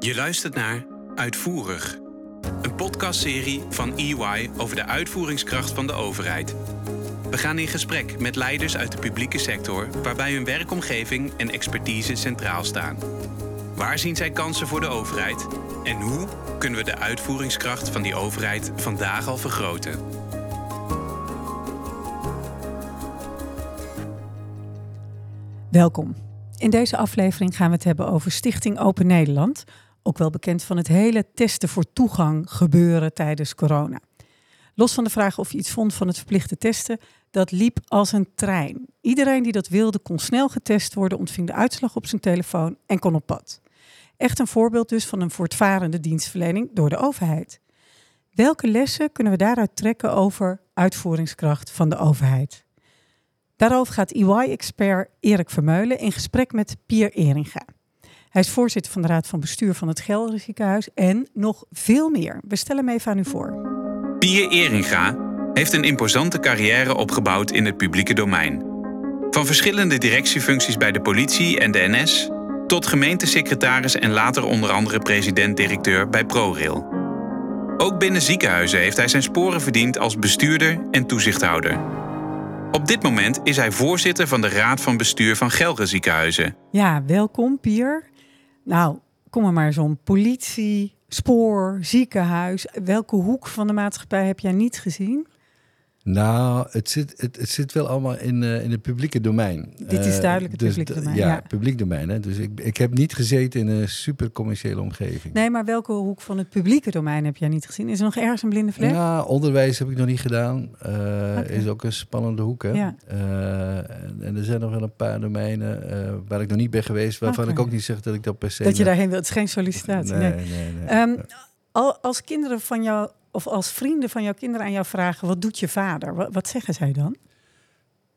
Je luistert naar Uitvoerig, een podcastserie van EY over de uitvoeringskracht van de overheid. We gaan in gesprek met leiders uit de publieke sector waarbij hun werkomgeving en expertise centraal staan. Waar zien zij kansen voor de overheid en hoe kunnen we de uitvoeringskracht van die overheid vandaag al vergroten? Welkom. In deze aflevering gaan we het hebben over Stichting Open Nederland, ook wel bekend van het hele testen voor toegang gebeuren tijdens corona. Los van de vraag of je iets vond van het verplichte testen, dat liep als een trein. Iedereen die dat wilde kon snel getest worden, ontving de uitslag op zijn telefoon en kon op pad. Echt een voorbeeld dus van een voortvarende dienstverlening door de overheid. Welke lessen kunnen we daaruit trekken over uitvoeringskracht van de overheid? Daarover gaat EY-expert Erik Vermeulen in gesprek met Pier Eringa. Hij is voorzitter van de Raad van Bestuur van het Gelder Ziekenhuis en nog veel meer. We stellen hem even aan u voor. Pier Eringa heeft een imposante carrière opgebouwd in het publieke domein. Van verschillende directiefuncties bij de politie en de NS tot gemeentesecretaris en later onder andere president-directeur bij ProRail. Ook binnen ziekenhuizen heeft hij zijn sporen verdiend als bestuurder en toezichthouder. Op dit moment is hij voorzitter van de Raad van Bestuur van Gelre Ziekenhuizen. Ja, welkom Pier. Nou, kom er maar eens om. Politie, spoor, ziekenhuis. Welke hoek van de maatschappij heb jij niet gezien? Nou, het zit, het, het zit wel allemaal in, uh, in het publieke domein. Dit is duidelijk het dus publieke domein. Ja, Ja, publiek domein. Hè? Dus ik, ik heb niet gezeten in een super commerciële omgeving. Nee, maar welke hoek van het publieke domein heb jij niet gezien? Is er nog ergens een blinde vlek? Ja, onderwijs heb ik nog niet gedaan. Uh, Oké. Is ook een spannende hoek. Hè? Ja. Uh, en, en er zijn nog wel een paar domeinen waar ik nog niet ben geweest. Waarvan ik ook niet zeg dat ik dat per se... Dat je daarheen wilt. Het is geen sollicitatie. Nee, Nee. nee, nee. Ehm, al, als kinderen van jou, of als vrienden van jouw kinderen aan jou vragen: wat doet je vader? Wat, wat zeggen zij dan?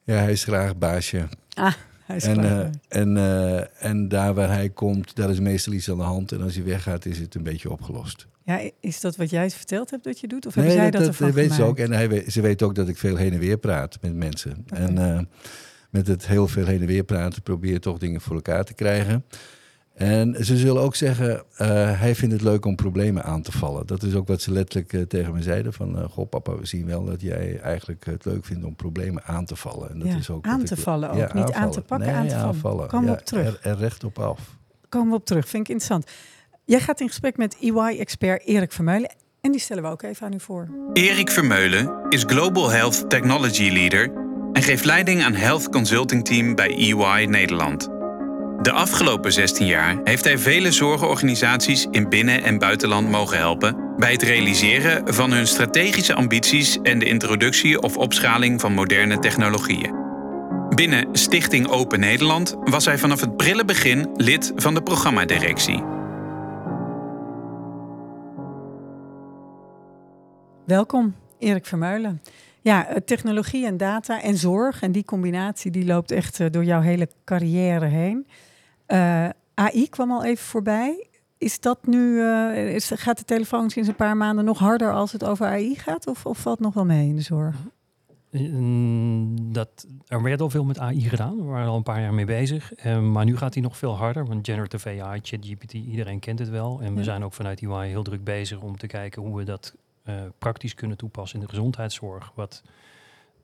Ja, hij is graag baasje. Ah, hij is En, klaar. eh, en, eh, en daar waar hij komt, daar is meestal iets aan de hand. En als hij weggaat, is het een beetje opgelost. ja, is dat wat jij verteld hebt dat je doet? Of hebben zij dat, ervan weet ze ook. En hij, weet- ze weet ook dat ik veel heen en weer praat met mensen. En eh, met het heel veel heen en weer praten probeer je toch dingen voor elkaar te krijgen. En ze zullen ook zeggen, eh, hij vindt het leuk om problemen aan te vallen. Dat is ook wat ze letterlijk eh, tegen me zeiden. Van, eh, goh papa, we zien wel dat jij eigenlijk het leuk vindt om problemen aan te vallen. En dat Ja, is ook aan te ik- vallen ook. Ja, Niet aan te pakken, Nee, aan te vallen. aanvallen. Ja, op terug. Er, er recht op af. Komen we op terug, vind ik interessant. Jij gaat in gesprek met EY-expert Erik Vermeulen. En die stellen we ook even aan u voor. Erik Vermeulen is Global Health Technology Leader en geeft leiding aan Health Consulting Team bij EY Nederland. De afgelopen 16 jaar heeft hij vele zorgorganisaties in binnen- en buitenland mogen helpen bij het realiseren van hun strategische ambities en de introductie of opschaling van moderne technologieën. Binnen Stichting Open Nederland was hij vanaf het prille begin lid van de programmadirectie. Welkom, Erik Vermeulen. Ja, eh, technologie en data en zorg en die combinatie die loopt echt eh, door jouw hele carrière heen. Eh, AI kwam al even voorbij. Is dat nu, eh, is, gaat de telefoon sinds een paar maanden nog harder als het over AI gaat? Of, of valt nog wel mee in de zorg? Mm, Dat, er werd al veel met AI gedaan. We waren al een paar jaar mee bezig. Eh, maar nu gaat hij nog veel harder. Want generative AI, ChatGPT, iedereen kent het wel. En we Ja. zijn ook vanuit UI heel druk bezig om te kijken hoe we dat praktisch kunnen toepassen in de gezondheidszorg. Wat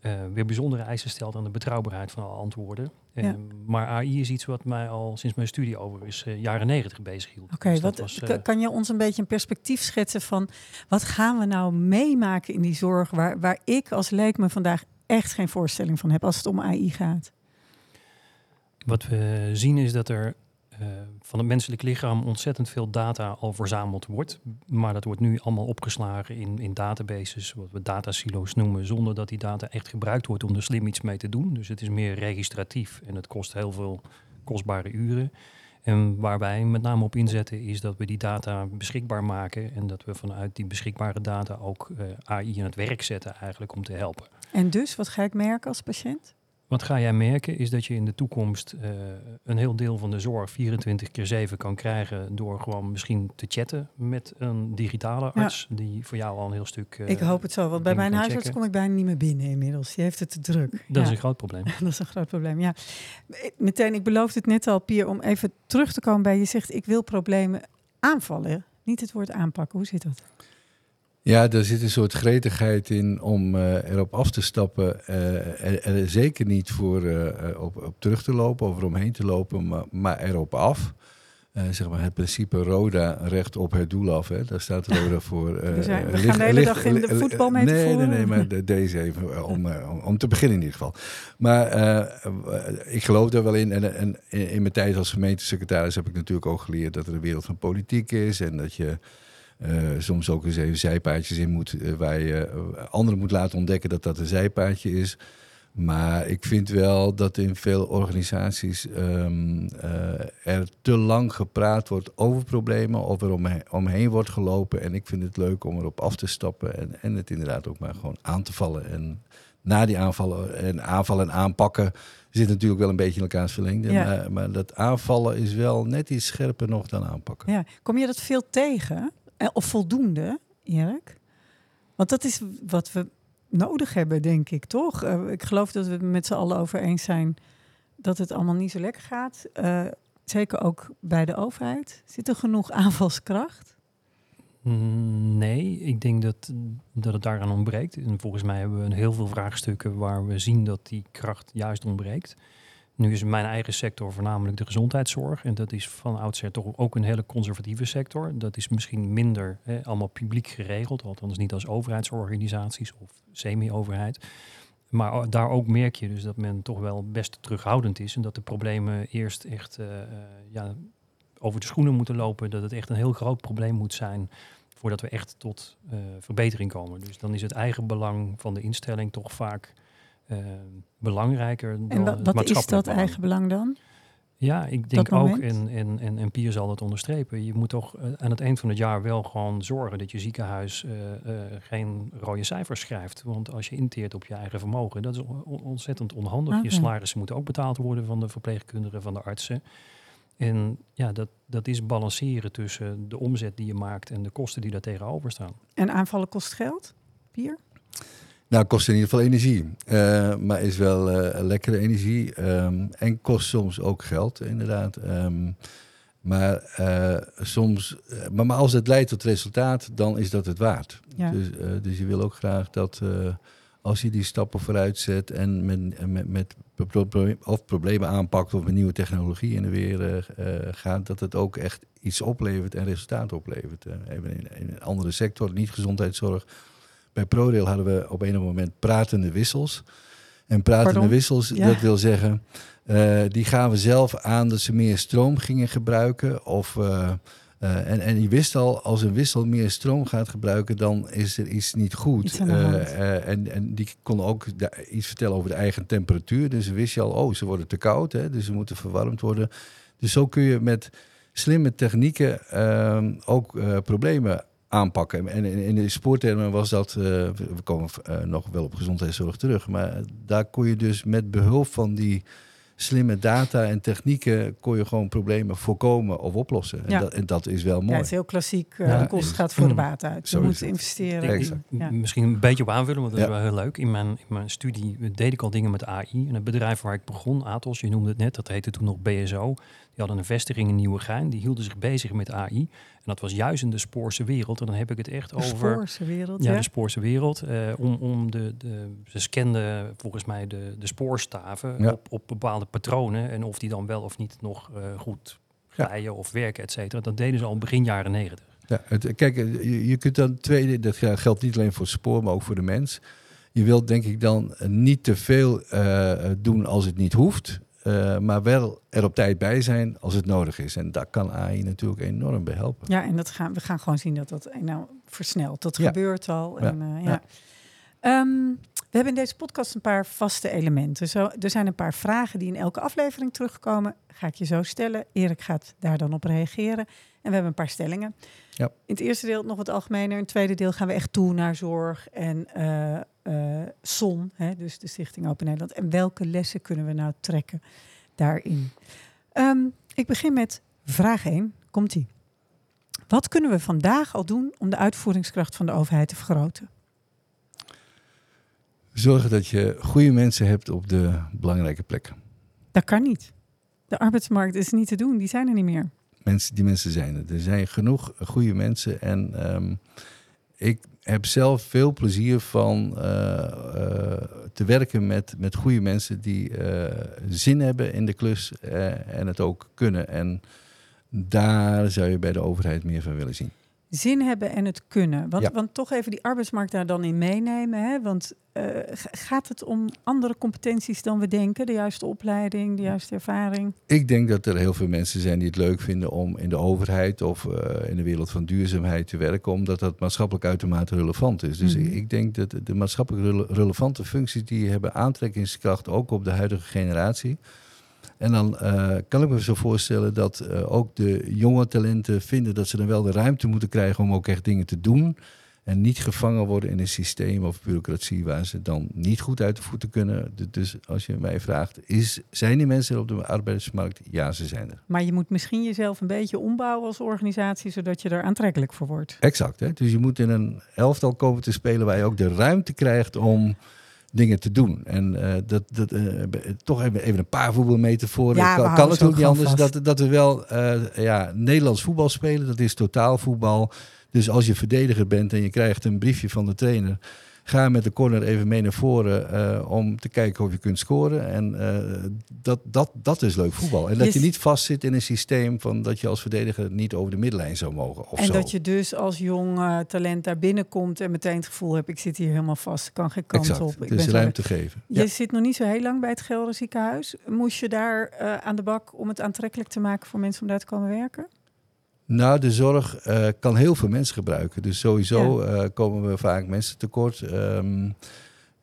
eh, weer bijzondere eisen stelt aan de betrouwbaarheid van alle antwoorden. Ja. Eh, maar AI is iets wat mij al sinds mijn studie over is eh, jaren negentig bezig hield. Oké, Dus wat kan je ons een beetje een perspectief schetsen van wat gaan we nou meemaken in die zorg waar, waar ik als leek me vandaag echt geen voorstelling van heb als het om AI gaat? Wat we zien is dat er eh, van het menselijk lichaam ontzettend veel data al verzameld wordt. Maar dat wordt nu allemaal opgeslagen in, in databases, wat we datasilo's noemen, zonder dat die data echt gebruikt wordt om er slim iets mee te doen. Dus het is meer registratief en het kost heel veel kostbare uren. En waar wij met name op inzetten is dat we die data beschikbaar maken en dat we vanuit die beschikbare data ook eh, AI aan het werk zetten eigenlijk om te helpen. En dus, wat ga ik merken als patiënt? Wat ga jij merken is dat je in de toekomst eh, een heel deel van de zorg 24 keer 7 kan krijgen door gewoon misschien te chatten met een digitale arts die voor jou al een heel stuk. eh, ik hoop het zo, want bij mijn huisarts checken. kom ik bijna niet meer binnen inmiddels. Die heeft het te druk. Dat is een groot probleem. Dat is een groot probleem, ja. Meteen, ik beloofde het net al, Pier, om even terug te komen bij je zegt... ik wil problemen aanvallen, niet het woord aanpakken. Hoe zit dat? Ja, er zit een soort gretigheid in om uh, erop af te stappen. Uh, er, zeker niet voor uh, op, op, terug te lopen of eromheen te lopen, maar, maar erop af. zeg maar het principe Roda recht op het doel af. Hè. Daar staat Roda voor. we, zijn, we gaan de hele dag in de voetbal mee nee, voeren. Nee, nee, maar de, deze even, om, om, om, te beginnen in ieder geval. Maar ik geloof daar wel in. En, en in, in mijn tijd als gemeentesecretaris heb ik natuurlijk ook geleerd dat er een wereld van politiek is. En dat je soms ook eens even zijpaadjes in moet, uh, waar je uh, anderen moet laten ontdekken dat dat een zijpaadje is. Maar ik vind wel dat in veel organisaties um, er te lang gepraat wordt over problemen of er omheen, omheen, wordt gelopen. En ik vind het leuk om erop af te stappen en, en het inderdaad ook maar gewoon aan te vallen. En na die aanvallen en aanvallen en aanpakken zit natuurlijk wel een beetje in elkaars verlengde. Ja. Maar, maar dat aanvallen is wel net iets scherper nog dan aanpakken. Ja. Kom je dat veel tegen? Eh, of voldoende, Erik? Want dat is wat we nodig hebben, denk ik, toch? Uh, ik geloof dat we het met z'n allen over eens zijn dat het allemaal niet zo lekker gaat. Uh, zeker ook bij de overheid. Zit er genoeg aanvalskracht? Mm, nee, ik denk dat, dat het daaraan ontbreekt. En volgens mij hebben we heel veel vraagstukken waar we zien dat die kracht juist ontbreekt. Nu is mijn eigen sector voornamelijk de gezondheidszorg. En dat is van oudsher toch ook een hele conservatieve sector. Dat is misschien minder hè, allemaal publiek geregeld, althans niet als overheidsorganisaties of semi-overheid. Maar daar ook merk je dus dat men toch wel best terughoudend is. En dat de problemen eerst echt uh, ja, over de schoenen moeten lopen. Dat het echt een heel groot probleem moet zijn voordat we echt tot uh, verbetering komen. Dus dan is het eigen belang van de instelling toch vaak belangrijker dan en wat, wat is dat belang. eigen belang dan? Ja, ik denk ook, en, en, en, en Pier zal dat onderstrepen, je moet toch uh, aan het eind van het jaar wel gewoon zorgen dat je ziekenhuis uh, geen rode cijfers schrijft. Want als je inteert op je eigen vermogen, dat is ontzettend onhandig. Okay. Je salarissen moeten ook betaald worden van de verpleegkundigen, van de artsen. En ja, dat, dat is balanceren tussen de omzet die je maakt en de kosten die daar tegenover staan. En aanvallen kost geld, Pier? Nou, kost in ieder geval energie. Uh, maar is wel uh, lekkere energie. Um, en kost soms ook geld, inderdaad. Um, maar, uh, soms, maar, maar, als het leidt tot resultaat, dan is dat het waard. Ja. Dus, dus je wil ook graag dat als je die stappen vooruit zet en met, met, met of problemen aanpakt of met nieuwe technologie in de weer gaat, dat het ook echt iets oplevert en resultaat oplevert. even in, in een andere sector, niet gezondheidszorg bij ProRail hadden we op een moment pratende wissels. En pratende Pardon? wissels, ja. dat wil zeggen, uh, die gaven zelf aan dat ze meer stroom gingen gebruiken. Of, uh, uh, en, en je wist al, als een wissel meer stroom gaat gebruiken, dan is er iets niet goed. en, en die konden ook iets vertellen over de eigen temperatuur. Dus wist je al, oh, ze worden te koud, hè, dus ze moeten verwarmd worden. Dus zo kun je met slimme technieken ook problemen aanpakken. En in, de spoortermen was dat, uh, we komen uh, nog wel op gezondheidszorg terug, maar daar kon je dus met behulp van die slimme data en technieken kon je gewoon problemen voorkomen of oplossen. Ja. En, dat, en, dat, is wel mooi. Ja, het is heel klassiek. Uh, ja, de kost gaat voor de baat uit. Je moet investeren. Ja. Misschien een beetje op aanvullen, want dat is wel heel leuk. In mijn, in mijn studie deed ik al dingen met AI. En het bedrijf waar ik begon, Atos, je noemde het net, dat heette toen nog BSO. Die hadden een vestiging in Nieuwegein. Die hielden zich bezig met AI. En dat was juist in de Spoorse wereld. En dan heb ik het echt de over... Spoorse wereld, ja. de Spoorse wereld. Uh, om, om de, de, ze scanden volgens mij de, de spoorstaven ja. op, op bepaalde patronen. En of die dan wel of niet nog uh, goed rijden of werken, et cetera. Dat deden ze al begin jaren negentig. Ja, het, kijk, je, je kunt dan tweede, dat geldt niet alleen voor het spoor, maar ook voor de mens. Je wilt denk ik dan niet te veel uh, doen als het niet hoeft. Uh, maar wel er op tijd bij zijn als het nodig is. En daar kan AI natuurlijk enorm bij helpen. Ja, en dat gaan, we gaan gewoon zien dat dat nou, versnelt. Dat ja. gebeurt al. En, ja. Uh, ja. ja. Um, we hebben in deze podcast een paar vaste elementen. Zo, er zijn een paar vragen die in elke aflevering terugkomen. Ga ik je zo stellen. Erik gaat daar dan op reageren. En we hebben een paar stellingen. Ja. In het eerste deel nog wat algemener. In het tweede deel gaan we echt toe naar zorg en uh, uh, SON, hè, dus de Stichting Open Nederland. En welke lessen kunnen we nou trekken daarin? Um, ik begin met vraag 1. Komt-ie. Wat kunnen we vandaag al doen om de uitvoeringskracht van de overheid te vergroten? Zorgen dat je goede mensen hebt op de belangrijke plekken. Dat kan niet. De arbeidsmarkt is niet te doen, die zijn er niet meer. mensen, die mensen zijn er. Er zijn genoeg goede mensen. En ehm, ik heb zelf veel plezier van eh, eh, te werken met, met goede mensen die eh, zin hebben in de klus en het ook kunnen. En daar zou je bij de overheid meer van willen zien zin hebben en het kunnen. Want, want toch even die arbeidsmarkt daar dan in meenemen. Hè? Want uh, gaat het om andere competenties dan we denken? De juiste opleiding, de juiste ervaring? Ik denk dat er heel veel mensen zijn die het leuk vinden om in de overheid of uh, in de wereld van duurzaamheid te werken, omdat dat maatschappelijk uitermate relevant is. Dus mm -hmm. ik denk dat de maatschappelijk relevante functies die hebben aantrekkingskracht ook op de huidige generatie. En dan uh, kan ik me zo voorstellen dat uh, ook de jonge talenten vinden dat ze dan wel de ruimte moeten krijgen om ook echt dingen te doen. En niet gevangen worden in een systeem of bureaucratie waar ze dan niet goed uit de voeten kunnen. Dus als je mij vraagt, is, zijn die mensen op de arbeidsmarkt? Ja, ze zijn er. Maar je moet misschien jezelf een beetje ombouwen als organisatie, zodat je er aantrekkelijk voor wordt. Exact. Hè? Dus je moet in een elftal komen te spelen waar je ook de ruimte krijgt om dingen te doen. En uh, dat, dat uh, toch even, even een paar voetbalmetaforen. Ja, kan, kan het ook niet anders dat, dat we wel uh, ja, Nederlands voetbal spelen. Dat is totaal voetbal. Dus als je verdediger bent en je krijgt een briefje van de trainer ga met de corner even mee naar voren uh, om te kijken of je kunt scoren. En uh, dat, dat, dat is leuk voetbal. En dat je, niet vastzit in een systeem van dat je als verdediger niet over de middenlijn zou mogen. Of en zo. dat je dus als jong uh, talent daar binnenkomt en meteen het gevoel hebt, ik zit hier helemaal vast, ik kan geen kant exact. op. Ik dus ben ruimte zo... geven. Je ja. zit nog niet zo heel lang bij het Gelder ziekenhuis. Moest je daar aan de bak om het aantrekkelijk te maken voor mensen om daar te komen werken? Nou, de zorg uh, kan heel veel mensen gebruiken. Dus sowieso ja. uh, komen we vaak mensen tekort. Um,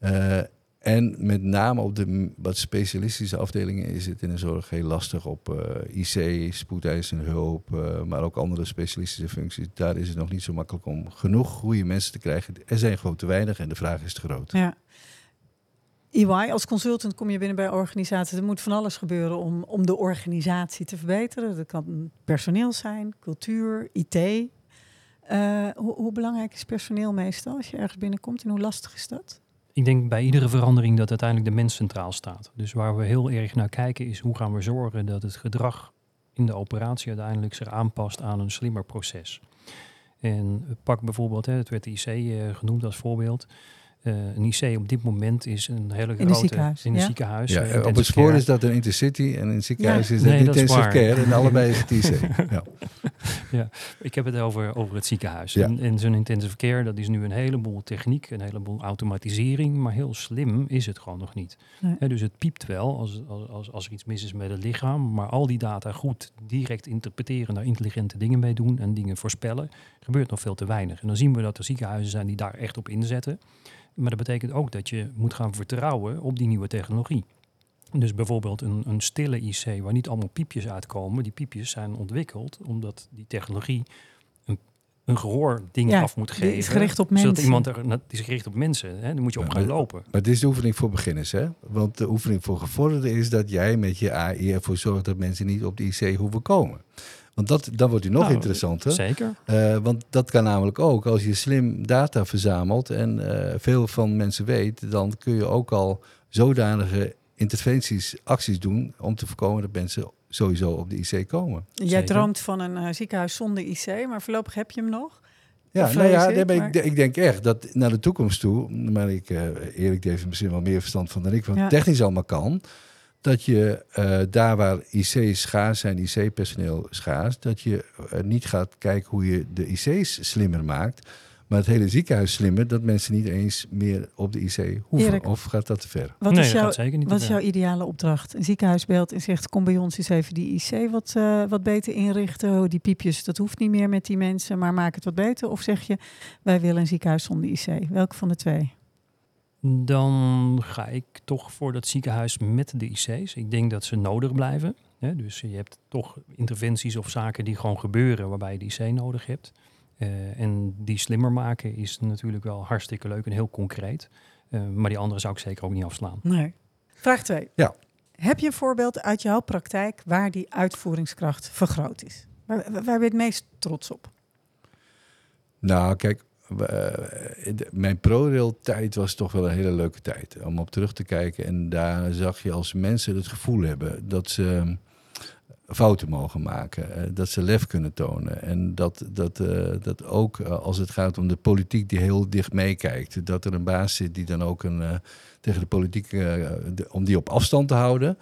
uh, en met name op de wat specialistische afdelingen is het in de zorg heel lastig op IC, spoedeisende hulp, maar ook andere specialistische functies. Daar is het nog niet zo makkelijk om genoeg goede mensen te krijgen. Er zijn gewoon te weinig en de vraag is te groot. Ja. EY, als consultant kom je binnen bij organisaties. Er moet van alles gebeuren om, om de organisatie te verbeteren. Dat kan personeel zijn, cultuur, IT. Uh, hoe, hoe, belangrijk is personeel meestal als je ergens binnenkomt en hoe lastig is dat? Ik denk bij iedere verandering dat uiteindelijk de mens centraal staat. Dus waar we heel erg naar kijken is hoe gaan we zorgen dat het gedrag in de operatie uiteindelijk zich aanpast aan een slimmer proces. En pak bijvoorbeeld, het werd IC uh, genoemd als voorbeeld. Uh, een IC op dit moment is een hele in grote... Een ziekenhuis, in een ja? ziekenhuis. Ja, uh, op het spoor care. is dat een intercity en in het ziekenhuis ja. is dat nee, intensive dat is care. En allebei is het IC. ja. ja, ik heb het over, over het ziekenhuis. Ja. En, en zo'n intensive care, dat is nu een heleboel techniek, een heleboel automatisering, maar heel slim is het gewoon nog niet. Nee. He, dus het piept wel als, als, als, als er iets mis is met het lichaam, maar al die data goed direct interpreteren, daar intelligente dingen mee doen en dingen voorspellen, gebeurt nog veel te weinig. En dan zien we dat er ziekenhuizen zijn die daar echt op inzetten. Maar dat betekent ook dat je moet gaan vertrouwen op die nieuwe technologie. Dus bijvoorbeeld een, een stille IC waar niet allemaal piepjes uitkomen. Die piepjes zijn ontwikkeld omdat die technologie een, een gehoording Ja, af moet die geven. is gericht op Zodat mensen. iemand er, die is gericht op mensen. Hè? Dan moet je op Ja, gaan maar- lopen. Maar dit is de oefening voor beginners, hè? Want de oefening voor gevorderden is dat jij met je AI ervoor zorgt dat mensen niet op de IC hoeven komen. Want dat, dan wordt het nog Nou, interessanter. Zeker. Eh, want dat kan namelijk ook als je slim data verzamelt en eh, veel van mensen weet, dan kun je ook al zodanige interventies, acties doen om te voorkomen dat mensen sowieso op de IC komen. Jij Zeker. droomt van een eh, ziekenhuis zonder IC, maar voorlopig heb je hem nog. Ja, nou ja, ik, maar ik, de- ik denk echt dat naar de toekomst toe, maar ik, eh Erik die heeft er misschien wel meer verstand van dan ik, wat Ja. technisch allemaal kan, dat je eh, daar waar IC's schaars zijn, IC-personeel schaars, dat je eh, niet gaat kijken hoe je de IC's slimmer maakt, maar het hele ziekenhuis slimmer, dat mensen niet eens meer op de IC hoeven. Erik. Of gaat dat te ver? Wat nee, is, jouw, gaat zeker niet wat is jouw ideale opdracht? Een ziekenhuis belt en zegt: Kom bij ons eens even die IC wat, eh, wat beter inrichten. Oh, die piepjes, dat hoeft niet meer met die mensen, maar maak het wat beter. Of zeg je: Wij willen een ziekenhuis zonder IC? Welke van de twee? Dan ga ik toch voor dat ziekenhuis met de IC's. Ik denk dat ze nodig blijven. Hè? Dus je hebt toch interventies of zaken die gewoon gebeuren waarbij je de IC nodig hebt. Eh, en die slimmer maken is natuurlijk wel hartstikke leuk en heel concreet. Eh, maar die andere zou ik zeker ook niet afslaan. Nee. Vraag 2. Ja. Heb je een voorbeeld uit jouw praktijk waar die uitvoeringskracht vergroot is? Waar, waar ben je het meest trots op? Nou, kijk, de- mijn ProRail-tijd was toch wel een hele leuke tijd om op terug te kijken. En daar zag je als mensen het gevoel hebben dat ze fouten mogen maken. eh, dat ze lef kunnen tonen. En dat, dat, eh, dat ook eh, als het gaat om de politiek die heel dicht meekijkt. Dat er een baas zit die dan ook een, eh, tegen de politiek, eh, om die op afstand te houden.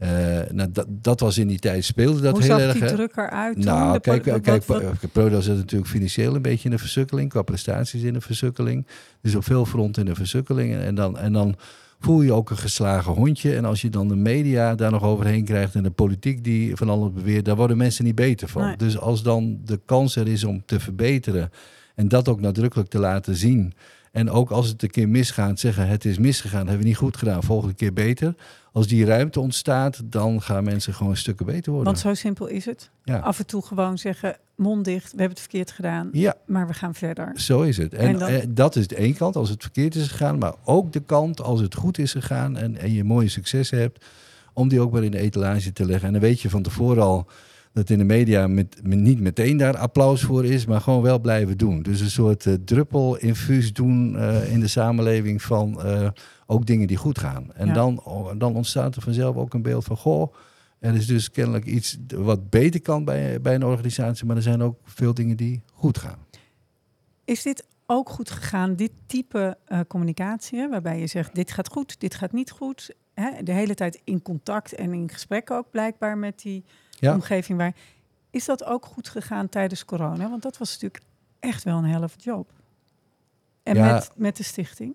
Eh, nou, dat, dat was in die tijd speelde dat Hoe heel zag erg. die hè. druk eruit? Nou, De kijk, wat- kijk wat- Proda zit natuurlijk financieel een beetje in de versukkeling, qua prestaties in de versukkeling. Dus op veel fronten in de versukkeling. En dan, en dan voel je ook een geslagen hondje. En als je dan de media daar nog overheen krijgt en de politiek die van alles beweert, daar worden mensen niet beter van. Nee. Dus als dan de kans er is om te verbeteren en dat ook nadrukkelijk te laten zien. En ook als het een keer misgaat, zeggen het is misgegaan, hebben we niet goed gedaan, volgende keer beter. Als die ruimte ontstaat, dan gaan mensen gewoon stukken beter worden. Want zo simpel is het. Ja. Af en toe gewoon zeggen, mond dicht, we hebben het verkeerd gedaan, Ja, maar we gaan verder. Zo is het. En, En dan- eh, dat is de één kant als het verkeerd is gegaan, maar ook de kant als het goed is gegaan en, en je mooie succes hebt, om die ook maar in de etalage te leggen. En dan weet je van tevoren al dat in de media met, met niet meteen daar applaus voor is, maar gewoon wel blijven doen. Dus een soort eh, druppel infuus doen eh, in de samenleving van ook dingen die goed gaan. En Ja. dan, oh, dan ontstaat er vanzelf ook een beeld van, goh, er is dus kennelijk iets wat beter kan bij, bij een organisatie, maar er zijn ook veel dingen die goed gaan. Is dit ook goed gegaan, dit type eh, communicatie, waarbij je zegt, dit gaat goed, dit gaat niet goed. Hè, de hele tijd in contact en in gesprek ook blijkbaar met die Ja. omgeving. Waar, is dat ook goed gegaan tijdens corona? Want dat was natuurlijk echt wel een helft job. En Ja. met, met de stichting?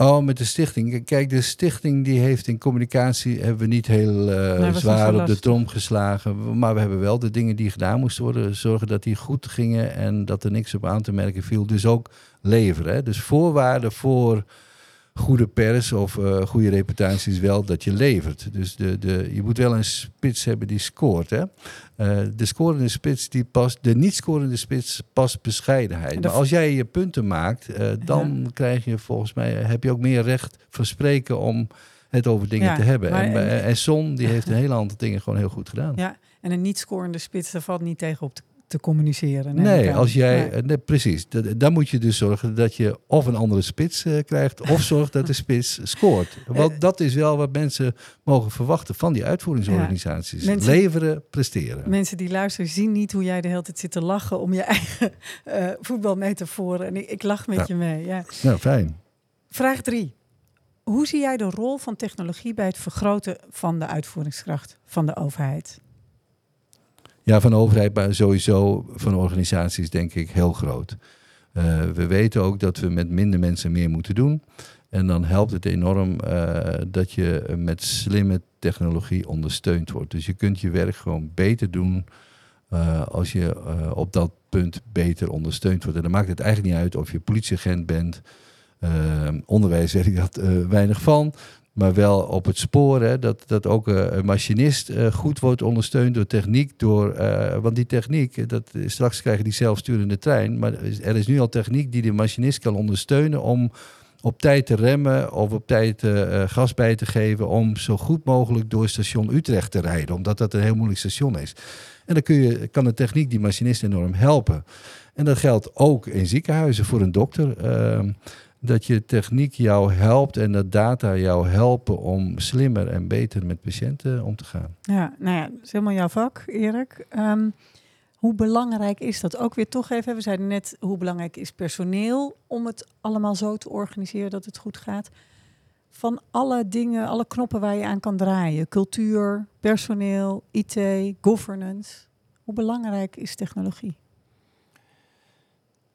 Oh, met de stichting. Kijk, de stichting die heeft in communicatie hebben we niet heel eh, zwaar op de trom geslagen. Maar we hebben wel de dingen die gedaan moesten worden, zorgen dat die goed gingen en dat er niks op aan te merken viel. Dus ook leveren. Hè. Dus voorwaarden voor goede pers of eh, goede reputatie is wel dat je levert. Dus de, de, je moet wel een spits hebben die scoort. Hè. Eh, de scorende spits die past, de niet scorende spits past bescheidenheid. En de- Maar als jij je punten maakt, eh, dan krijg je volgens mij heb je ook meer recht van spreken om het over dingen Ja, te hebben. en- en Son die heeft een hele aantal dingen gewoon heel goed gedaan. Ja, en een niet scorende spits, daar valt niet tegen op te, te communiceren. Nee, als jij, Nee. eh, nee, precies. Dan moet je dus zorgen dat je of een andere spits eh, krijgt, of zorg dat de spits scoort. Want Eh, dat is wel wat mensen mogen verwachten van die uitvoeringsorganisaties. Mensen- Leveren, presteren. Mensen die luisteren zien niet hoe jij de hele tijd zit te lachen om je eigen eh voetbalmetaforen. En ik, ik lach met Ja. je mee. Ja. Nou, fijn. Vraag drie. Hoe zie jij de rol van technologie bij het vergroten van de uitvoeringskracht van de overheid? Ja, van overheid, maar sowieso van organisaties denk ik heel groot. Eh, we weten ook dat we met minder mensen meer moeten doen. En dan helpt het enorm eh, dat je met slimme technologie ondersteund wordt. Dus je kunt je werk gewoon beter doen eh, als je op dat punt beter ondersteund wordt. En dan maakt het eigenlijk niet uit of je politieagent bent. Onderwijs weet ik dat weinig van. Maar wel op het spoor, hè, dat, dat ook eh, een machinist eh, goed wordt ondersteund door techniek. Door, eh, want die techniek, dat, straks krijg je die zelfsturende trein. Maar er is- nu al techniek die de machinist kan ondersteunen om op tijd te remmen of op tijd gas bij te geven. Om zo goed mogelijk door station Utrecht te rijden. Omdat dat een heel moeilijk station is. En dan kun je, kan de techniek die machinist enorm helpen. En dat geldt ook in ziekenhuizen voor een dokter. ehm, dat je techniek jou helpt en dat data jou helpen om slimmer en beter met patiënten om te gaan. Ja, nou ja, dat is helemaal jouw vak, Erik. Ehm, hoe belangrijk is dat? Ook weer toch even, we zeiden net, hoe belangrijk is personeel om het allemaal zo te organiseren dat het goed gaat? Van alle dingen, alle knoppen waar je aan kan draaien, cultuur, personeel, IT, governance. Hoe belangrijk is technologie?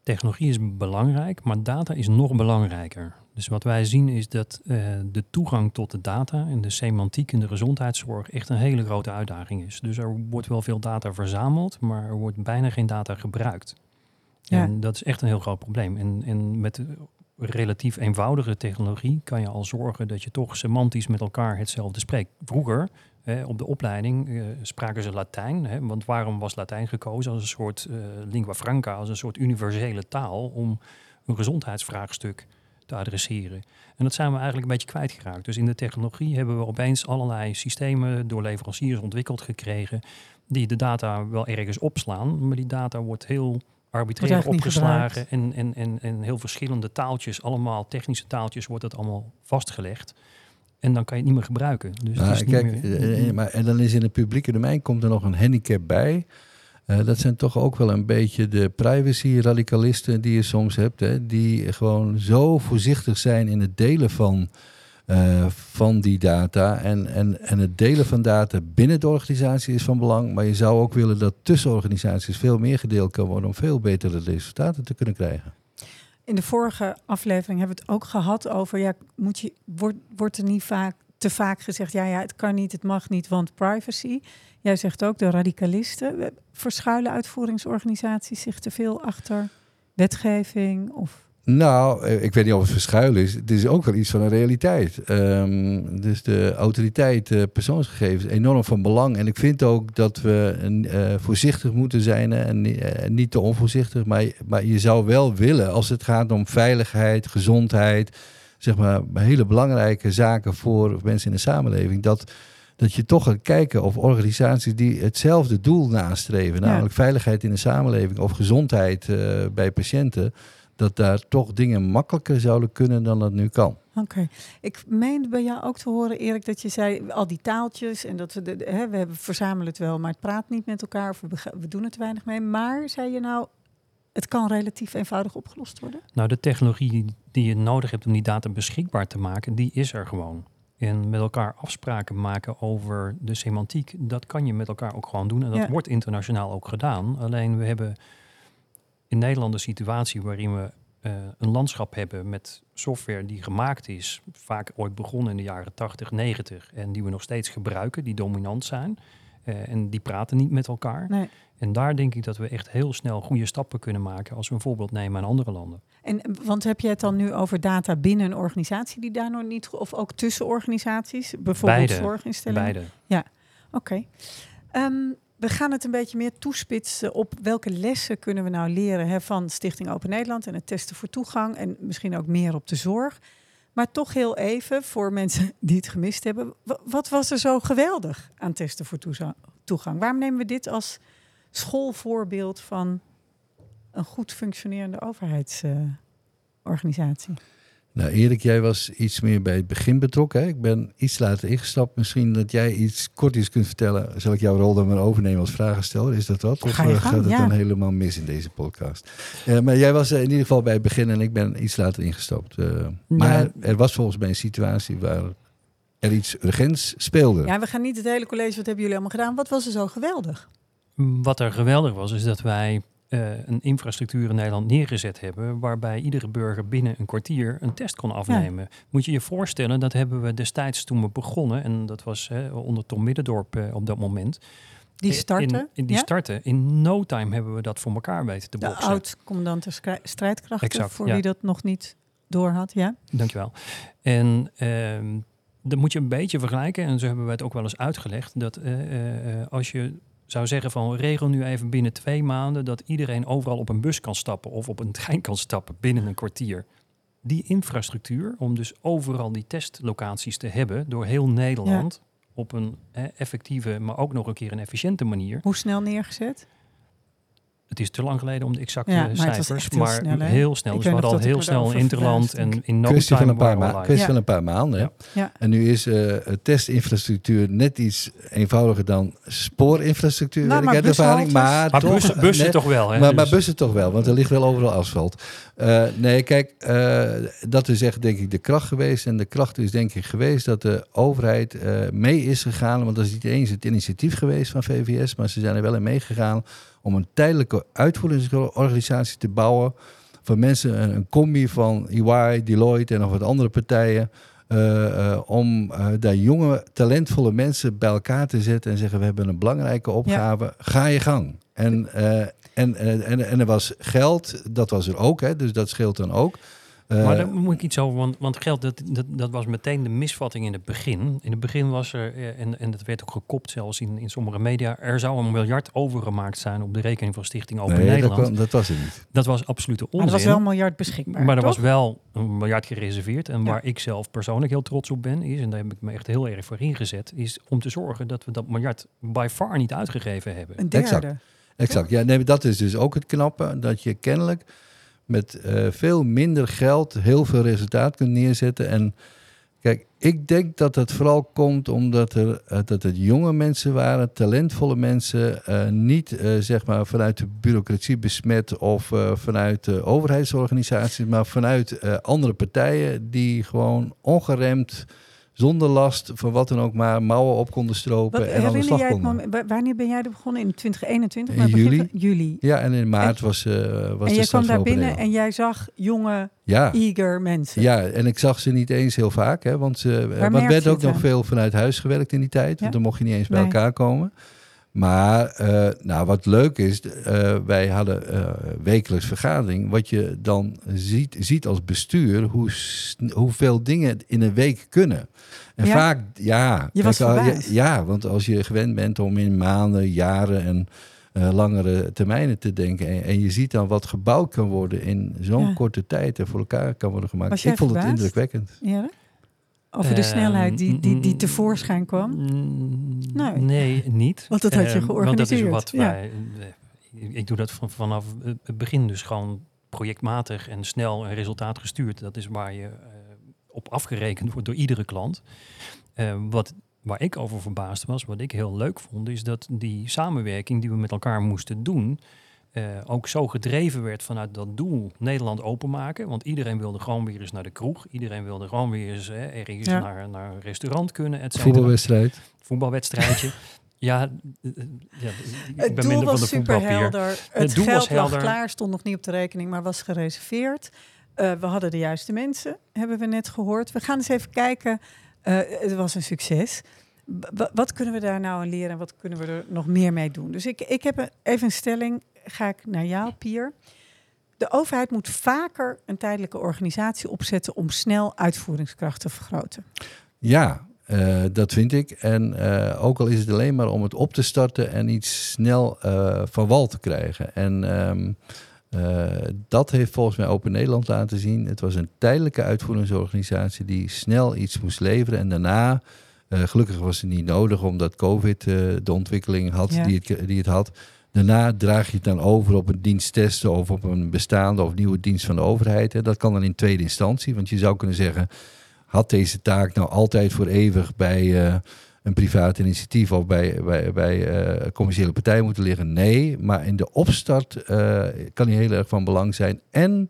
Technologie is belangrijk, maar data is nog belangrijker. Dus wat wij zien is dat eh, de toegang tot de data en de semantiek in de gezondheidszorg echt een hele grote uitdaging is. Dus er wordt wel veel data verzameld, maar er wordt bijna geen data gebruikt. Ja. En dat is echt een heel groot probleem. En, en met relatief eenvoudige technologie kan je al zorgen dat je toch semantisch met elkaar hetzelfde spreekt. Vroeger, op de opleiding, eh, spraken ze Latijn. Hè, want waarom was Latijn gekozen als een soort eh, lingua franca, als een soort universele taal om een gezondheidsvraagstuk te adresseren? En dat zijn we eigenlijk een beetje kwijtgeraakt. Dus in de technologie hebben we opeens allerlei systemen door leveranciers ontwikkeld gekregen die de data wel ergens opslaan, maar die data wordt heel arbitrair opgeslagen en, en, en, en heel verschillende taaltjes, allemaal technische taaltjes, wordt dat allemaal vastgelegd. En dan kan je het niet meer gebruiken. Dus het is niet meer- eh, eh, maar, en dan is in het publieke domein komt er nog een handicap bij. Eh, dat zijn toch ook wel een beetje de privacy-radicalisten die je soms hebt. Hè, die gewoon zo voorzichtig zijn in het delen van, van die data. En, en, en het delen van data binnen de organisatie is van belang. Maar je zou ook willen dat tussen organisaties veel meer gedeeld kan worden... om veel betere resultaten te kunnen krijgen. In de vorige aflevering hebben we het ook gehad over, ja, moet je, wordt, wordt er niet vaak, te vaak gezegd, ja, ja, het kan niet, het mag niet, want privacy. Jij zegt ook, de radicalisten, verschuilen uitvoeringsorganisaties zich te veel achter wetgeving of... Nou, eh, ik weet niet of het verschuilen is. Het is ook wel iets van een realiteit. Ehm, dus de autoriteit eh, persoonsgegevens enorm van belang. En ik vind ook dat we eh, voorzichtig moeten zijn en, ni- niet te onvoorzichtig. Maar, maar je zou wel willen, als het gaat om veiligheid, gezondheid, zeg maar hele belangrijke zaken voor mensen in de samenleving, dat, dat je toch gaat kijken of organisaties die hetzelfde doel nastreven, Ja. namelijk veiligheid in de samenleving of gezondheid bij patiënten, dat daar toch dingen makkelijker zouden kunnen dan dat nu kan. Oké. Ik meende bij jou ook te horen, Erik, dat je zei al die taaltjes en dat we, de, de- hè, we hebben, verzamelen het wel, maar het praat niet met elkaar of we, doen er te weinig mee. Maar zei je nou, het kan relatief eenvoudig opgelost worden? Nou, de technologie die je nodig hebt om die data beschikbaar te maken, die is er gewoon. En met elkaar afspraken maken over de semantiek, dat kan je met elkaar ook gewoon doen. En dat Ja. wordt internationaal ook gedaan. Alleen we hebben in Nederland een situatie waarin we eh, een landschap hebben met software die gemaakt is, vaak ooit begonnen in de jaren 80, 90, en die we nog steeds gebruiken, die dominant zijn. Eh, en die praten niet met elkaar. Nee. En daar denk ik dat we echt heel snel goede stappen kunnen maken als we een voorbeeld nemen aan andere landen. En, want heb je het dan nu over data binnen een organisatie die daar nog niet, of ook tussen organisaties, bijvoorbeeld Beide. zorginstellingen? Beide. Oké. Ehm, we gaan het een beetje meer toespitsen op welke lessen kunnen we nou leren hè, van Stichting Open Nederland en het testen voor toegang en misschien ook meer op de zorg. Maar toch heel even voor mensen die het gemist hebben. wa- Wat was er zo geweldig aan testen voor toegang? Waarom nemen we dit als schoolvoorbeeld van een goed functionerende overheidsorganisatie? Nou, Erik, jij was iets meer bij het begin betrokken. Hè? Ik ben iets later ingestapt. Misschien dat jij iets kort iets kunt vertellen. Zal ik jouw rol dan maar overnemen als vragensteller? Is dat wat? Of Ga je eh, gang, gaat het ja. dan helemaal mis in deze podcast? Eh, maar jij was eh, in ieder geval bij het begin en ik ben iets later ingestapt. Eh, maar er was volgens mij een situatie waar er iets urgents speelde. Ja, we gaan niet het hele college, wat hebben jullie allemaal gedaan? Wat was er zo geweldig? Wat er geweldig was, is dat wij eh, een infrastructuur in Nederland neergezet hebben. waarbij iedere burger binnen een kwartier een test kon afnemen. Moet je je voorstellen, dat hebben we destijds toen we begonnen. en dat was onder Tom Middendorp eh, op dat moment. Die In- starten? In, in die ja? starten. In no time hebben we dat voor elkaar weten te De boksen. oud-commandant der schrij- strijdkrachten, Exact, voor ja. wie dat nog niet door had. Ja? Dankjewel. En ehm dat moet je een beetje vergelijken. En zo hebben we het ook wel eens uitgelegd. Dat eh, eh, eh, als je zou zeggen van regel nu even binnen twee maanden dat iedereen overal op een bus kan stappen of op een trein kan stappen binnen een kwartier. Die infrastructuur, om dus overal die testlocaties te hebben door heel Nederland op een effectieve, maar ook nog een keer een efficiënte manier. Hoe snel neergezet? Het is te lang geleden om de exacte Ja, maar het was cijfers, echt heel maar snel, heel snel. Ik Dus we hadden al heel snel daarover Interland en in no kwestie van een paar, kwestie Ja. van een paar maanden. Ja. Ja. En nu is eh, testinfrastructuur net iets eenvoudiger dan spoorinfrastructuur. Nou, weet ik maar ervaring. Maar, Maar toch, bussen, bussen toch wel, hè? maar, Dus- maar bussen toch wel, want er ligt wel overal asfalt. Eh, nee, kijk, eh, dat is echt denk ik de kracht geweest. En de kracht is denk ik geweest dat de overheid eh, mee is gegaan. Want dat is niet eens het initiatief geweest van VVS, maar ze zijn er wel in meegegaan om een tijdelijke uitvoeringsorganisatie te bouwen. Voor mensen een, een combi van EY, Deloitte en nog wat andere partijen. eh, eh, om eh, daar jonge, talentvolle mensen bij elkaar te zetten en zeggen: We hebben een belangrijke opgave, ga je gang. En, en, en, en er was geld, dat was er ook, hè, dus dat scheelt dan ook. Eh, maar daar moet ik iets over, want, want geld, dat, dat, dat was meteen de misvatting in het begin. In het begin was er, eh, en, en dat werd ook gekopt zelfs in, in sommige media, er zou een miljard overgemaakt zijn op de rekening van Stichting Open nee, dat, Nederland. kwam- dat was het niet. Dat was absolute onzin. Maar er was wel een miljard beschikbaar. Maar er was wel een miljard gereserveerd. En Ja. waar ik zelf persoonlijk heel trots op ben, is, en daar heb ik me echt heel erg voor ingezet, is om te zorgen dat we dat miljard by far niet uitgegeven hebben. Een derde. Exact. Exact. Ja, nee, dat is dus ook het knappe. Dat je kennelijk met eh, veel minder geld heel veel resultaat kunt neerzetten. En Kijk, ik denk dat het vooral komt omdat er, uh, dat het jonge mensen waren, talentvolle mensen, uh, niet zeg maar vanuit de bureaucratie besmet of vanuit overheidsorganisaties, maar vanuit andere partijen die gewoon ongeremd zonder last van wat dan ook maar mouwen op konden stropen wat, en aan de slag jij. Moment, wanneer ben jij er begonnen? In 2021? In juli. juli. Ja, en in maart en, was, uh, was En jij kwam daar binnen Nederland. en jij zag jonge, ja. eager mensen. Ja, en ik zag ze niet eens heel vaak. Hè, want want werd ook nog veel vanuit huis gewerkt in die tijd. Ja? Want dan mocht je niet eens bij Nee. elkaar komen. Maar uh, nou, wat leuk is, uh, wij hadden uh, wekelijks vergadering. Wat je dan ziet, ziet als bestuur, hoe, hoeveel dingen in een week kunnen. En Ja? vaak, ja. Je was kijk, al- verbaasd. ja, want als je gewend bent om in maanden, jaren en eh, langere termijnen te denken. En, en je ziet dan wat gebouwd kan worden in zo'n Ja. korte tijd en voor elkaar kan worden gemaakt. Ik vond het indrukwekkend. Erik? Over de Ehm, snelheid die, die, die mm, tevoorschijn kwam? Mm, Nee. Nee, niet. Want dat had je Ehm, Want dat is georganiseerd, wat ja. wij... eh, ik- doe dat van, vanaf het begin dus gewoon projectmatig en snel en resultaatgestuurd. Dat is waar je eh, op afgerekend wordt door iedere klant. Eh, wat, waar ik over verbaasd was, wat ik heel leuk vond, is dat die samenwerking die we met elkaar moesten doen, eh, ook zo gedreven werd vanuit dat doel Nederland openmaken. Want iedereen wilde gewoon weer eens naar de kroeg. Iedereen wilde gewoon weer eens hè, ergens Ja. naar, naar een restaurant kunnen, et cetera. Voetbalwedstrijd. Voetbalwedstrijdje. ja, eh, eh, ja, ik Het ben doel minder van de was super helder. Het, doel geld was helder. lag klaar, stond nog niet op de rekening, maar was gereserveerd. Eh, we hadden de juiste mensen, hebben we net gehoord. We gaan eens even kijken. Eh, het was een succes. B- wat kunnen we daar nou aan leren en wat kunnen we er nog meer mee doen? Dus ik, ik heb een, even een stelling. Ga ik naar jou, Pier. De overheid moet vaker een tijdelijke organisatie opzetten om snel uitvoeringskracht te vergroten. Ja, eh, dat vind ik. En eh, ook al is het alleen maar om het op te starten en iets snel eh, van wal te krijgen. En ehm, eh, dat heeft volgens mij Open Nederland laten zien. Het was een tijdelijke uitvoeringsorganisatie die snel iets moest leveren. En daarna, gelukkig was het niet nodig omdat COVID de ontwikkeling had Ja. die, het, die het had. Daarna draag je het dan over op een dienst testen of op een bestaande of nieuwe dienst van de overheid. Dat kan dan in tweede instantie, want je zou kunnen zeggen had deze taak nou altijd voor eeuwig bij eh, een privaat initiatief of bij, bij, bij eh, commerciële partijen moeten liggen? Nee, maar in de opstart eh, kan hij heel erg van belang zijn. En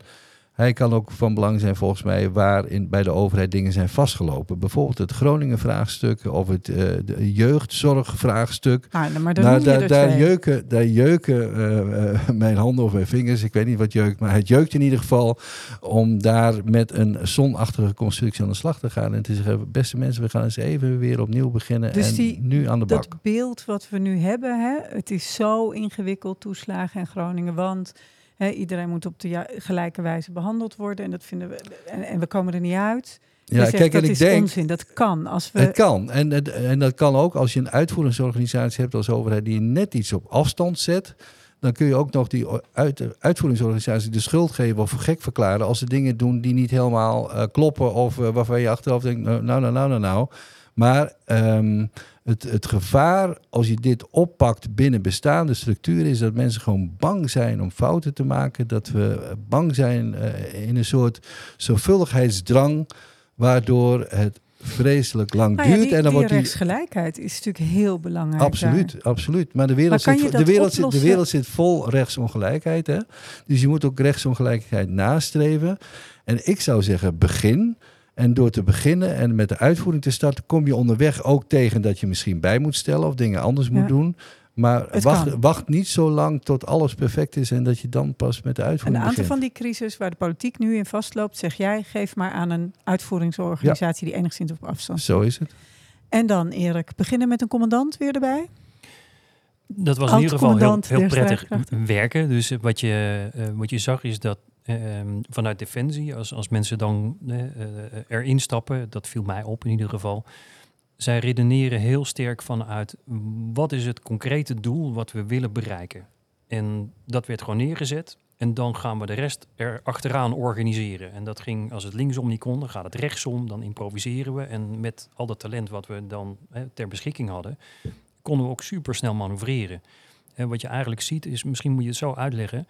hij kan ook van belang zijn volgens mij waar in, bij de overheid dingen zijn vastgelopen. Bijvoorbeeld het Groningen-vraagstuk of het eh, de jeugdzorgvraagstuk. Ah, maar Nou, noem je daar, daar jeuken, daar jeuken eh, eh, mijn handen of mijn vingers. Ik weet niet wat jeukt, maar het jeukt in ieder geval om daar met een zonachtige constructie aan de slag te gaan. En te zeggen, beste mensen, we gaan eens even weer opnieuw beginnen Dus en die- nu aan de bak. Dat beeld wat we nu hebben, hè, het is zo ingewikkeld, toeslagen in Groningen, want hè, iedereen moet op de gelijke wijze behandeld worden en dat vinden we en, en we komen er niet uit. Ja, zegt, kijk, dat en ik is denk, onzin, dat kan. Als we, Het kan. En, en dat kan ook als je een uitvoeringsorganisatie hebt als overheid die net iets op afstand zet. Dan kun je ook nog die uit, uitvoeringsorganisatie de schuld geven of gek verklaren als ze dingen doen die niet helemaal eh, kloppen of eh, waarvan je achteraf denkt, nou, nou, nou, nou, nou. Maar ehm, het, het gevaar als je dit oppakt binnen bestaande structuren is dat mensen gewoon bang zijn om fouten te maken. Dat we bang zijn eh, in een soort zorgvuldigheidsdrang, waardoor het vreselijk lang nou ja, duurt. die, en dan die wordt die rechtsgelijkheid is natuurlijk heel belangrijk. Absoluut, daar. absoluut. Maar de wereld, Maar zit, de, wereld zit, de wereld zit vol rechtsongelijkheid. Hè? Dus je moet ook rechtsongelijkheid nastreven. En ik zou zeggen, begin. En door te beginnen en met de uitvoering te starten, kom je onderweg ook tegen dat je misschien bij moet stellen of dingen anders Ja. moet doen. Maar Het wacht, kan. wacht niet zo lang tot alles perfect is en dat je dan pas met de Een uitvoering aantal begint. van die crisis waar de politiek nu in vastloopt, zeg jij, geef maar aan een uitvoeringsorganisatie die enigszins op afstand Zo is het. En dan, Erik, beginnen met een commandant weer erbij? Dat was in ieder geval heel, prettig werken. Dus wat je, eh, wat je zag is dat eh, vanuit Defensie, als, als mensen dan eh, erin stappen, dat viel mij op in ieder geval. Zij redeneren heel sterk vanuit wat is het concrete doel wat we willen bereiken. En dat werd gewoon neergezet. En dan gaan we de rest er achteraan organiseren. En dat ging, als het linksom niet kon, dan gaat het rechtsom. Dan improviseren we. En met al dat talent wat we dan hè, ter beschikking hadden, konden we ook super snel manoeuvreren. En wat je eigenlijk ziet is, misschien moet je het zo uitleggen.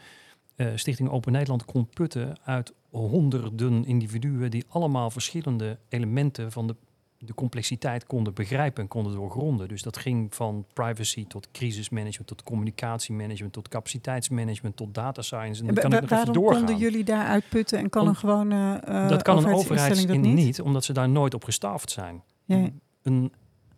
Eh, Stichting Open Nederland kon putten uit honderden individuen die allemaal verschillende elementen van de, de complexiteit konden begrijpen en konden doorgronden. Dus dat ging van privacy tot crisismanagement, tot communicatiemanagement, tot capaciteitsmanagement, tot data science. En dan kan ik nog even Waarom doorgaan. konden jullie daar uitputten en kan Om- een gewone eh dat kan een overheidsinstelling niet? omdat ze daar nooit op gestaafd zijn. Ja. Een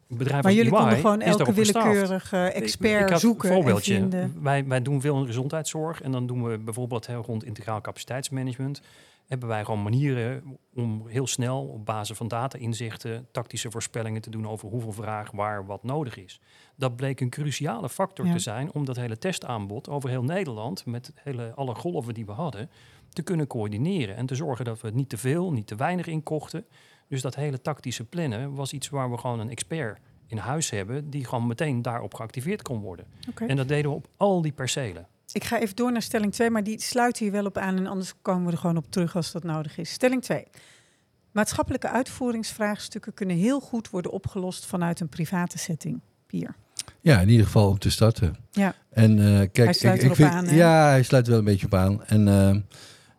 bedrijf Maar jullie konden gewoon is elke willekeurige Ik- expert ik zoeken Een en voorbeeldje. vinden. Wij, wij doen veel in gezondheidszorg en dan doen we bijvoorbeeld heel rond integraal capaciteitsmanagement. Hebben wij gewoon manieren om heel snel op basis van data-inzichten tactische voorspellingen te doen over hoeveel vraag waar wat nodig is. Dat bleek een cruciale factor Ja. te zijn om dat hele testaanbod over heel Nederland, met hele, alle golven die we hadden, te kunnen coördineren en te zorgen dat we niet te veel, niet te weinig inkochten. Dus dat hele tactische plannen was iets waar we gewoon een expert in huis hebben die gewoon meteen daarop geactiveerd kon worden. Oké. En dat deden we op al die percelen. Ik ga even door naar stelling 2, maar die sluit hier wel op aan en anders komen we er gewoon op terug als dat nodig is. Stelling 2. Maatschappelijke uitvoeringsvraagstukken kunnen heel goed worden opgelost vanuit een private setting. Pier. Ja, in ieder geval om te starten. Ja. En eh, kijk, Hij sluit ik, vind, aan? Ja, hij sluit er wel een beetje op aan. En eh,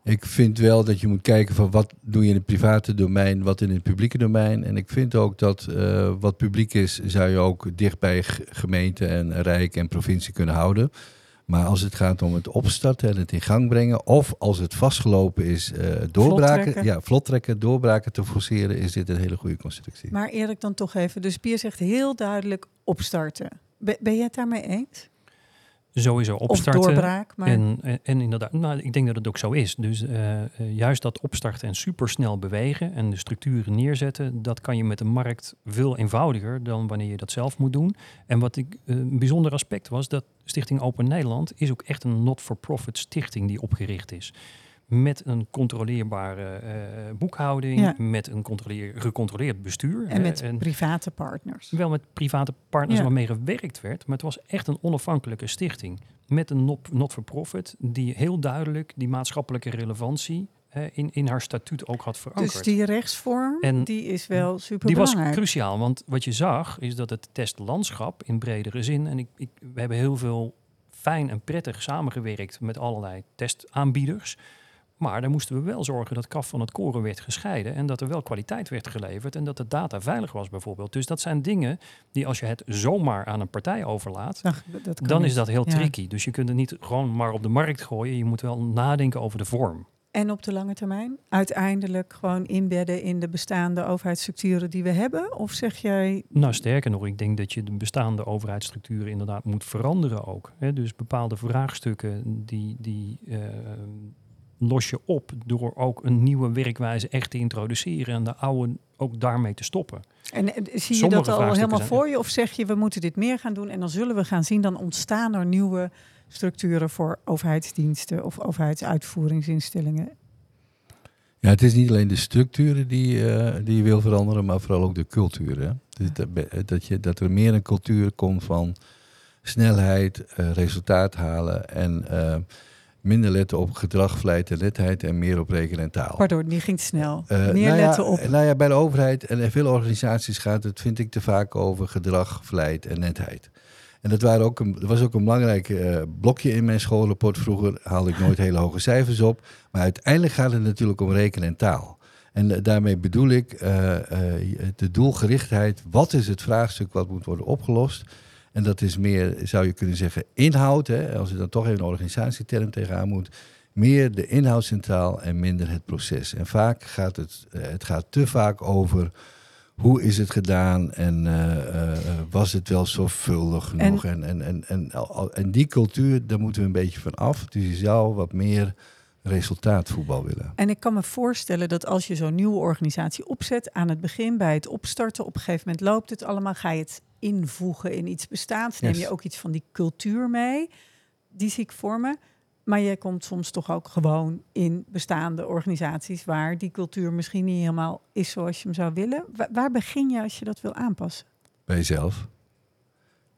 ik vind wel dat je moet kijken van wat doe je in het private domein, wat in het publieke domein. En ik vind ook dat eh, wat publiek is, zou je ook dicht bij gemeente en rijk en provincie kunnen houden. Maar als het gaat om het opstarten en het in gang brengen, of als het vastgelopen is, eh doorbraken, trekken. ja, vlot trekken, doorbraken te forceren, is dit een hele goede constructie. Maar Erik dan toch even. Dus Pier zegt heel duidelijk opstarten. Ben, ben je het daarmee eens? Sowieso opstarten. Of doorbraak? Maar En, en, en inderdaad, nou, ik denk dat het ook zo is. Dus eh, eh, juist dat opstarten en supersnel bewegen en de structuren neerzetten, dat kan je met de markt veel eenvoudiger dan wanneer je dat zelf moet doen. En wat ik eh, een bijzonder aspect was, dat Stichting Open Nederland is ook echt een not-for-profit stichting die opgericht is. Met een controleerbare eh, boekhouding, Ja. met een controleer, gecontroleerd bestuur. en met eh, private partners. wel met private partners Ja. waarmee gewerkt werd, maar het was echt een onafhankelijke stichting. Met een not- not-for-profit die heel duidelijk die maatschappelijke relevantie eh, in, in haar statuut ook had verankerd. Dus die rechtsvorm, En die is wel super Die was cruciaal, want wat je zag is dat het testlandschap in bredere zin, en ik, ik, we hebben heel veel fijn en prettig samengewerkt met allerlei testaanbieders. Maar daar moesten we wel zorgen dat kaf van het koren werd gescheiden en dat er wel kwaliteit werd geleverd en dat de data veilig was bijvoorbeeld. Dus dat zijn dingen die als je het zomaar aan een partij overlaat, Ach, dan niet. is dat heel Ja. tricky. Dus je kunt het niet gewoon maar op de markt gooien. Je moet wel nadenken over de vorm. En op de lange termijn? Uiteindelijk gewoon inbedden in de bestaande overheidsstructuren die we hebben? Of zeg jij, Nou, sterker nog, ik denk dat je de bestaande overheidsstructuren inderdaad moet veranderen ook. Hè? Dus bepaalde vraagstukken die, die eh, los je op door ook een nieuwe werkwijze echt te introduceren en de oude ook daarmee te stoppen. en, en zie je Sommige dat al helemaal zijn- voor je? Of zeg je, we moeten dit meer gaan doen en dan zullen we gaan zien, dan ontstaan er nieuwe structuren voor overheidsdiensten of overheidsuitvoeringsinstellingen? Ja, het is niet alleen de structuren die, eh, die je wil veranderen, maar vooral ook de cultuur. Hè? Dus dat, dat, je, dat er meer een cultuur komt van snelheid, eh, resultaat halen en eh, minder letten op gedrag, vlijt en netheid en meer op rekenen en taal. Pardon, die ging te snel. Eh, meer nou ja, letten op. Nou ja, bij de overheid en veel organisaties gaat het, vind ik, te vaak over gedrag, vlijt en netheid. En dat, waren ook een, dat was ook een belangrijk eh, blokje in mijn schoolrapport. Vroeger haalde ik nooit hele hoge cijfers op. Maar uiteindelijk gaat het natuurlijk om rekenen en taal. En eh, daarmee bedoel ik de doelgerichtheid. Wat is het vraagstuk wat moet worden opgelost? En dat is meer, zou je kunnen zeggen, inhoud. Hè? Als je dan toch even een organisatieterm tegenaan moet. Meer de inhoud centraal en minder het proces. En vaak gaat het, eh, het gaat te vaak over hoe is het gedaan en eh, eh, was het wel zorgvuldig genoeg. En, en, en, en, en die cultuur, daar moeten we een beetje van af. Dus je zou wat meer resultaatvoetbal willen. En ik kan me voorstellen dat als je zo'n nieuwe organisatie opzet, aan het begin bij het opstarten, op een gegeven moment loopt het allemaal, ga je het invoegen in iets bestaans, neem Yes. je ook iets van die cultuur mee. Die zie ik voor me. Maar je komt soms toch ook gewoon in bestaande organisaties waar die cultuur misschien niet helemaal is zoals je hem zou willen. Wa- waar begin je als je dat wil aanpassen? Bij jezelf.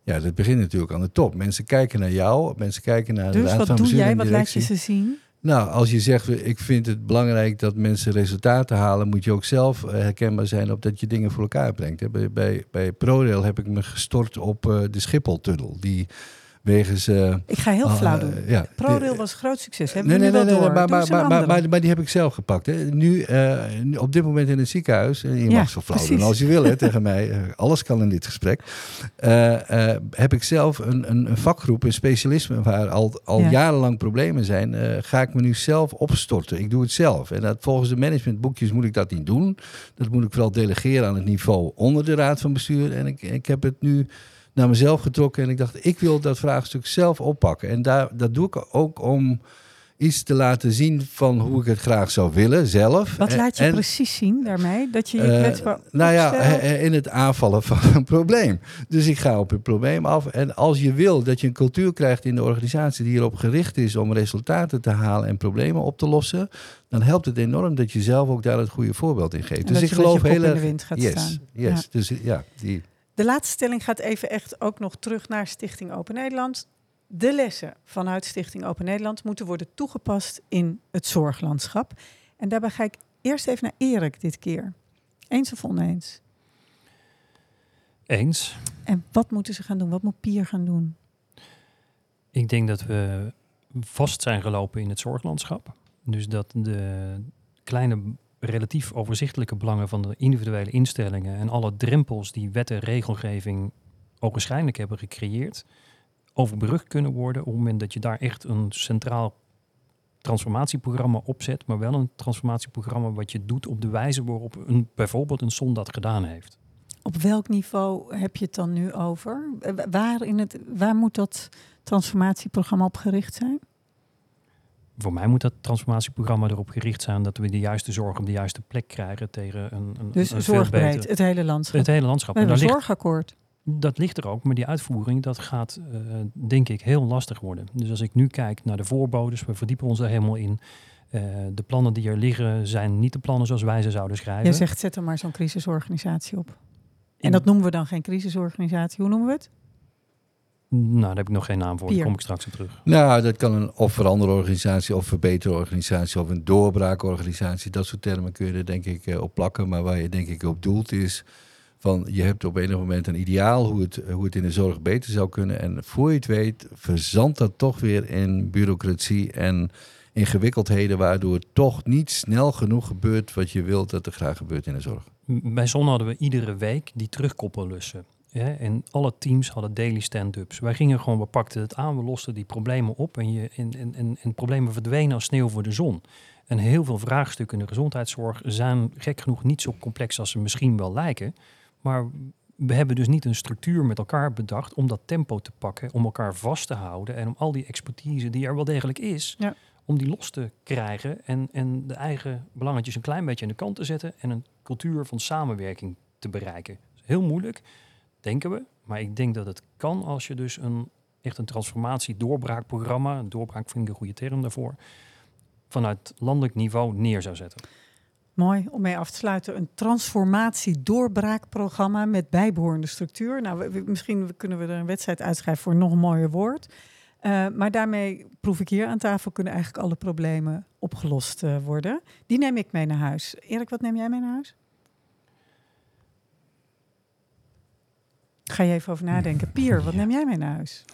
Ja, dat begint natuurlijk aan de top. Mensen kijken naar jou, mensen kijken naar de Dus wat doe jij? Wat laat je ze zien? Nou, als je zegt, ik vind het belangrijk dat mensen resultaten halen, moet je ook zelf eh, herkenbaar zijn op dat je dingen voor elkaar brengt. Bij, bij, bij ProRail heb ik me gestort op eh, de Schipholtunnel, die wegens... eh, Ik ga heel ah, flauw eh, doen. ja. ProRail was een groot succes. Hebben Nee, maar, die heb ik zelf gepakt. Hè. Nu, eh, nu op dit moment in het ziekenhuis, en je Ja, mag zo flauw precies. doen als je wil hè, tegen mij, eh, alles kan in dit gesprek. Eh, eh, heb ik zelf een, een, een vakgroep, een specialisme waar al, al Ja. jarenlang problemen zijn, eh, ga ik me nu zelf opstorten. Ik doe het zelf. En dat, volgens de managementboekjes moet ik dat niet doen. Dat moet ik vooral delegeren aan het niveau onder de raad van bestuur. En ik, ik heb het nu naar mezelf getrokken en ik dacht, ik wil dat vraagstuk zelf oppakken. En daar, dat doe ik ook om iets te laten zien van hoe ik het graag zou willen zelf. Wat En- laat je en, precies zien daarmee? Dat je je eh, nou ja, eh, eh, in het aanvallen van een probleem. Dus ik ga op het probleem af. En als je wil dat je een cultuur krijgt in de organisatie die erop gericht is om resultaten te halen en problemen op te lossen, dan helpt het enorm dat je zelf ook daar het goede voorbeeld in geeft. En dus ik geloof heel in de erg. wind gaat yes, staan. yes. Ja. Dus ja, die. De laatste stelling gaat even echt ook nog terug naar Stichting Open Nederland. De lessen vanuit Stichting Open Nederland moeten worden toegepast in het zorglandschap. En daarbij ga ik eerst even naar Erik dit keer. Eens of oneens? Eens. En wat moeten ze gaan doen? Wat moet Pier gaan doen? Ik denk dat we vast zijn gelopen in het zorglandschap. Dus dat de kleine, relatief overzichtelijke belangen van de individuele instellingen en alle drempels die wet en regelgeving ogenschijnlijk hebben gecreëerd, overbrugd kunnen worden op het moment dat je daar echt een centraal transformatieprogramma opzet, maar wel een transformatieprogramma wat je doet op de wijze waarop een, bijvoorbeeld een zon dat gedaan heeft. Op welk niveau heb je het dan nu over? Eh, wa- Waar, in het, waar moet dat transformatieprogramma op gericht zijn? Voor mij moet dat transformatieprogramma erop gericht zijn dat we de juiste zorg op de juiste plek krijgen tegen een, een, Dus een veel zorgbreed, beter- het hele landschap. Het hele landschap. We hebben daar een ligt, zorgakkoord. dat ligt er ook, maar die uitvoering dat gaat eh, denk ik heel lastig worden. Dus als ik nu kijk naar de voorbodes, we verdiepen ons daar helemaal in. Eh, de plannen die er liggen zijn niet de plannen zoals wij ze zouden schrijven. Jij zegt, zet er maar zo'n crisisorganisatie op. En dat noemen we dan geen crisisorganisatie. Hoe noemen we het? Nou, daar heb ik nog geen naam voor. Daar kom ik straks op terug. Nou, dat kan een of veranderorganisatie of verbeterorganisatie of een doorbraakorganisatie. Dat soort termen kun je er denk ik eh, op plakken. Maar waar je denk ik op doelt is van je hebt op enig moment een ideaal hoe het, hoe het in de zorg beter zou kunnen. En voor je het weet verzandt dat toch weer in bureaucratie en ingewikkeldheden. Waardoor toch niet snel genoeg gebeurt wat je wilt dat er graag gebeurt in de zorg. Bij Zon hadden we iedere week die terugkoppellussen. Hè? En alle teams hadden daily stand-ups. Wij gingen gewoon, we pakten het aan, we losten die problemen op. En, je, en, en, en, en problemen verdwenen als sneeuw voor de zon. En heel veel vraagstukken in de gezondheidszorg zijn gek genoeg niet zo complex als ze misschien wel lijken. Maar we hebben dus niet een structuur met elkaar bedacht om dat tempo te pakken, om elkaar vast te houden en om al die expertise die er wel degelijk is, Ja. om die los te krijgen en, en de eigen belangetjes een klein beetje aan de kant te zetten en een cultuur van samenwerking te bereiken. Dat is heel moeilijk, denken we, maar ik denk dat het kan als je dus een echt een transformatie-doorbraakprogramma, een doorbraak vind ik een goede term daarvoor, vanuit landelijk niveau neer zou zetten. Mooi om mee af te sluiten. Een transformatie-doorbraakprogramma met bijbehorende structuur. Nou, we- misschien kunnen we er een wedstrijd uitschrijven voor nog een mooier woord. Eh, maar daarmee proef ik hier aan tafel kunnen eigenlijk alle problemen opgelost eh, worden. Die neem ik mee naar huis. Erik, wat neem jij mee naar huis? Ga je even over nadenken. Pier, wat neem jij mee naar huis?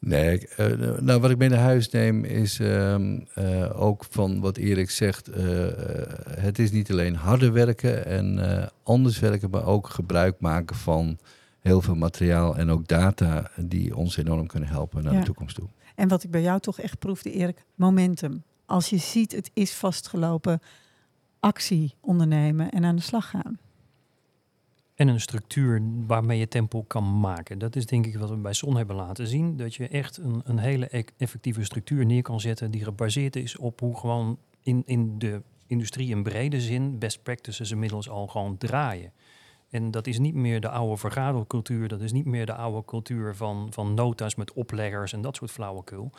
Nee, ik, eh, nou wat ik mee naar huis neem is ehm, eh, ook van wat Erik zegt. eh, het is niet alleen harder werken en anders werken, maar ook gebruik maken van heel veel materiaal en ook data die ons enorm kunnen helpen naar Ja. de toekomst toe. En wat ik bij jou toch echt proefde, Erik, momentum. Als je ziet het is vastgelopen, actie ondernemen en aan de slag gaan. En een structuur waarmee je tempo kan maken. Dat is denk ik wat we bij Son hebben laten zien. Dat je echt een, een hele e- effectieve structuur neer kan zetten die gebaseerd is op hoe gewoon in, in de industrie in brede zin best practices inmiddels al gewoon draaien. En dat is niet meer de oude vergadercultuur, dat is niet meer de oude cultuur van, van nota's met opleggers en dat soort flauwekul.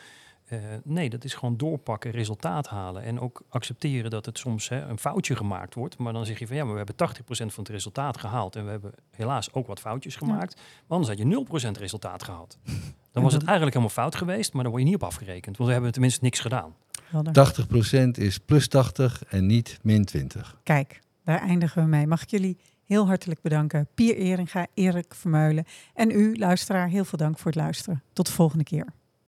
Eh, nee, dat is gewoon doorpakken, resultaat halen. En ook accepteren dat het soms hè, een foutje gemaakt wordt. Maar dan zeg je van ja, maar we hebben 80% van het resultaat gehaald. En we hebben helaas ook wat foutjes gemaakt. Maar anders had je 0% resultaat gehad. Dan was het eigenlijk helemaal fout geweest, maar dan word je niet op afgerekend. Want we hebben tenminste niks gedaan. Helder. 80% is plus 80 en niet min 20. Kijk, daar eindigen we mee. Mag ik jullie heel hartelijk bedanken. Pier Eringa, Erik Vermeulen en u, luisteraar, heel veel dank voor het luisteren. Tot de volgende keer.